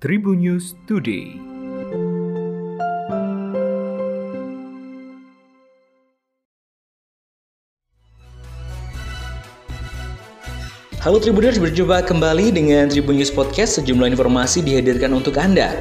Tribun News Today. Halo Tribuners, berjumpa kembali dengan Tribun News Podcast. Sejumlah informasi dihadirkan untuk Anda.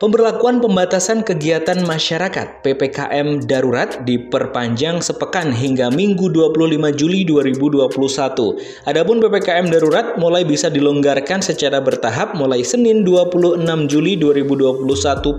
Pemberlakuan pembatasan kegiatan masyarakat PPKM darurat diperpanjang sepekan hingga Minggu 25 Juli 2021. Adapun PPKM darurat mulai bisa dilonggarkan secara bertahap mulai Senin 26 Juli 2021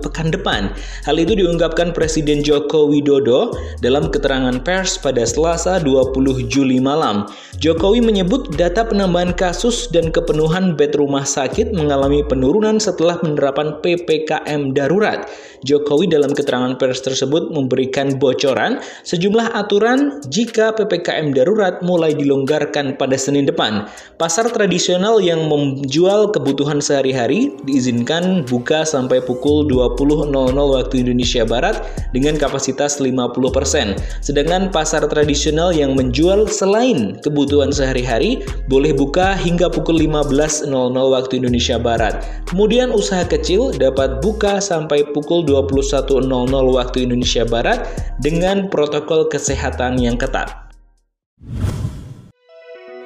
pekan depan. Hal itu diungkapkan Presiden Joko Widodo dalam keterangan pers pada Selasa 20 Juli malam. Jokowi menyebut data penambahan kasus dan kepenuhan bed rumah sakit mengalami penurunan setelah penerapan PPKM PPKM darurat. Jokowi dalam keterangan pers tersebut memberikan bocoran sejumlah aturan jika PPKM darurat mulai dilonggarkan pada Senin depan. Pasar tradisional yang menjual kebutuhan sehari-hari diizinkan buka sampai pukul 20.00 waktu Indonesia Barat dengan kapasitas 50%. Sedangkan pasar tradisional yang menjual selain kebutuhan sehari-hari boleh buka hingga pukul 15.00 waktu Indonesia Barat. Kemudian usaha kecil dapat buka dibuka sampai pukul 21.00 waktu Indonesia Barat dengan protokol kesehatan yang ketat.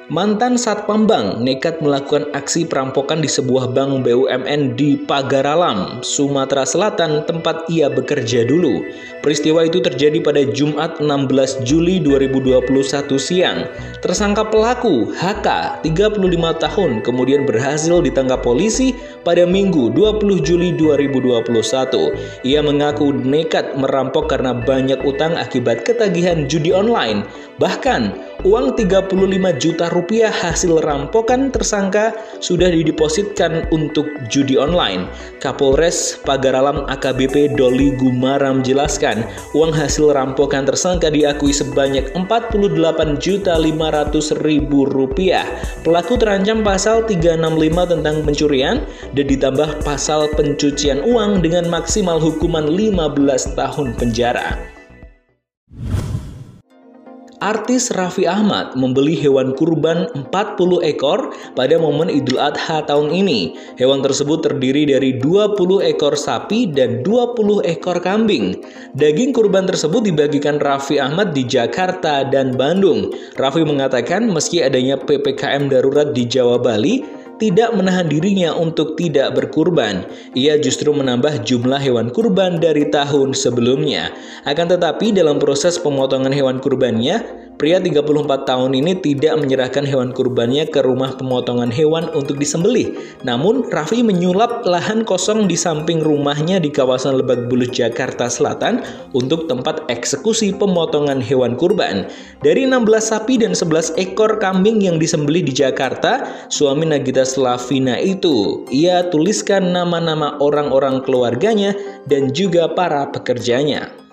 Mantan Satpam Bank nekat melakukan aksi perampokan di sebuah bank BUMN di Pagaralam, Sumatera Selatan, tempat ia bekerja dulu. Peristiwa itu terjadi pada Jumat 16 Juli 2021 siang. Tersangka pelaku, HK, 35 tahun, kemudian berhasil ditangkap polisi pada Minggu 20 Juli 2021. Ia mengaku nekat merampok karena banyak utang akibat ketagihan judi online. Bahkan, Uang 35 juta rupiah hasil rampokan tersangka sudah didepositkan untuk judi online. Kapolres Pagaralam AKBP Doli Gumaram jelaskan, uang hasil rampokan tersangka diakui sebanyak 48 juta 500 ribu rupiah. Pelaku terancam pasal 365 tentang pencurian dan ditambah pasal pencucian uang dengan maksimal hukuman 15 tahun penjara. Artis Raffi Ahmad membeli hewan kurban 40 ekor pada momen Idul Adha tahun ini. Hewan tersebut terdiri dari 20 ekor sapi dan 20 ekor kambing. Daging kurban tersebut dibagikan Raffi Ahmad di Jakarta dan Bandung. Raffi mengatakan meski adanya PPKM darurat di Jawa Bali, tidak menahan dirinya untuk tidak berkurban. Ia justru menambah jumlah hewan kurban dari tahun sebelumnya. Akan tetapi dalam proses pemotongan hewan kurbannya, Pria 34 tahun ini tidak menyerahkan hewan kurbannya ke rumah pemotongan hewan untuk disembelih. Namun, Raffi menyulap lahan kosong di samping rumahnya di kawasan Lebak Bulus, Jakarta Selatan untuk tempat eksekusi pemotongan hewan kurban. Dari 16 sapi dan 11 ekor kambing yang disembelih di Jakarta, suami Nagita Slavina itu, ia tuliskan nama-nama orang-orang keluarganya dan juga para pekerjanya.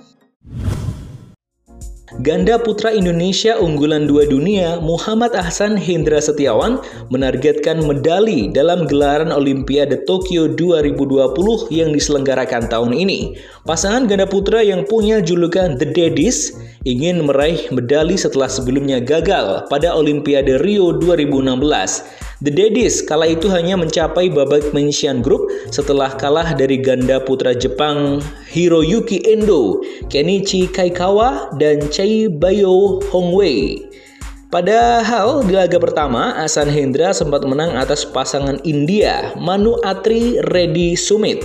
Ganda putra Indonesia unggulan dua dunia Muhammad Ahsan Hendra Setiawan menargetkan medali dalam gelaran Olimpiade Tokyo 2020 yang diselenggarakan tahun ini. Pasangan ganda putra yang punya julukan The Daddies ingin meraih medali setelah sebelumnya gagal pada Olimpiade Rio 2016. The Daddies kala itu hanya mencapai babak penyisian grup setelah kalah dari ganda putra Jepang Hiroyuki Endo, Kenichi Kaikawa, dan Chai Bayo Hongwei. Padahal di laga pertama, Asan Hendra sempat menang atas pasangan India Manu Atri Reddy Sumit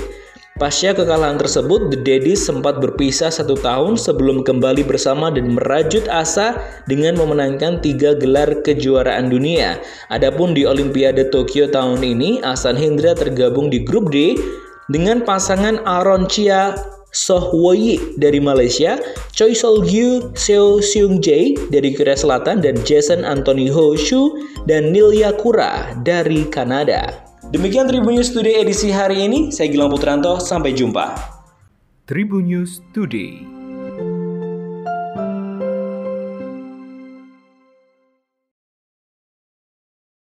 Pasca kekalahan tersebut, The Daddies sempat berpisah satu tahun sebelum kembali bersama dan merajut asa dengan memenangkan tiga gelar kejuaraan dunia. Adapun di Olimpiade Tokyo tahun ini, Asan Hendra tergabung di grup D dengan pasangan Aaron Chia Soh Woyi dari Malaysia, Choi Sol Gyu Seo Seung Jae dari Korea Selatan, dan Jason Anthony Ho Shu dan Neil Yakura dari Kanada. Demikian Tribun News Today edisi hari ini. Saya Gilang Putranto, sampai jumpa. Tribun News Today.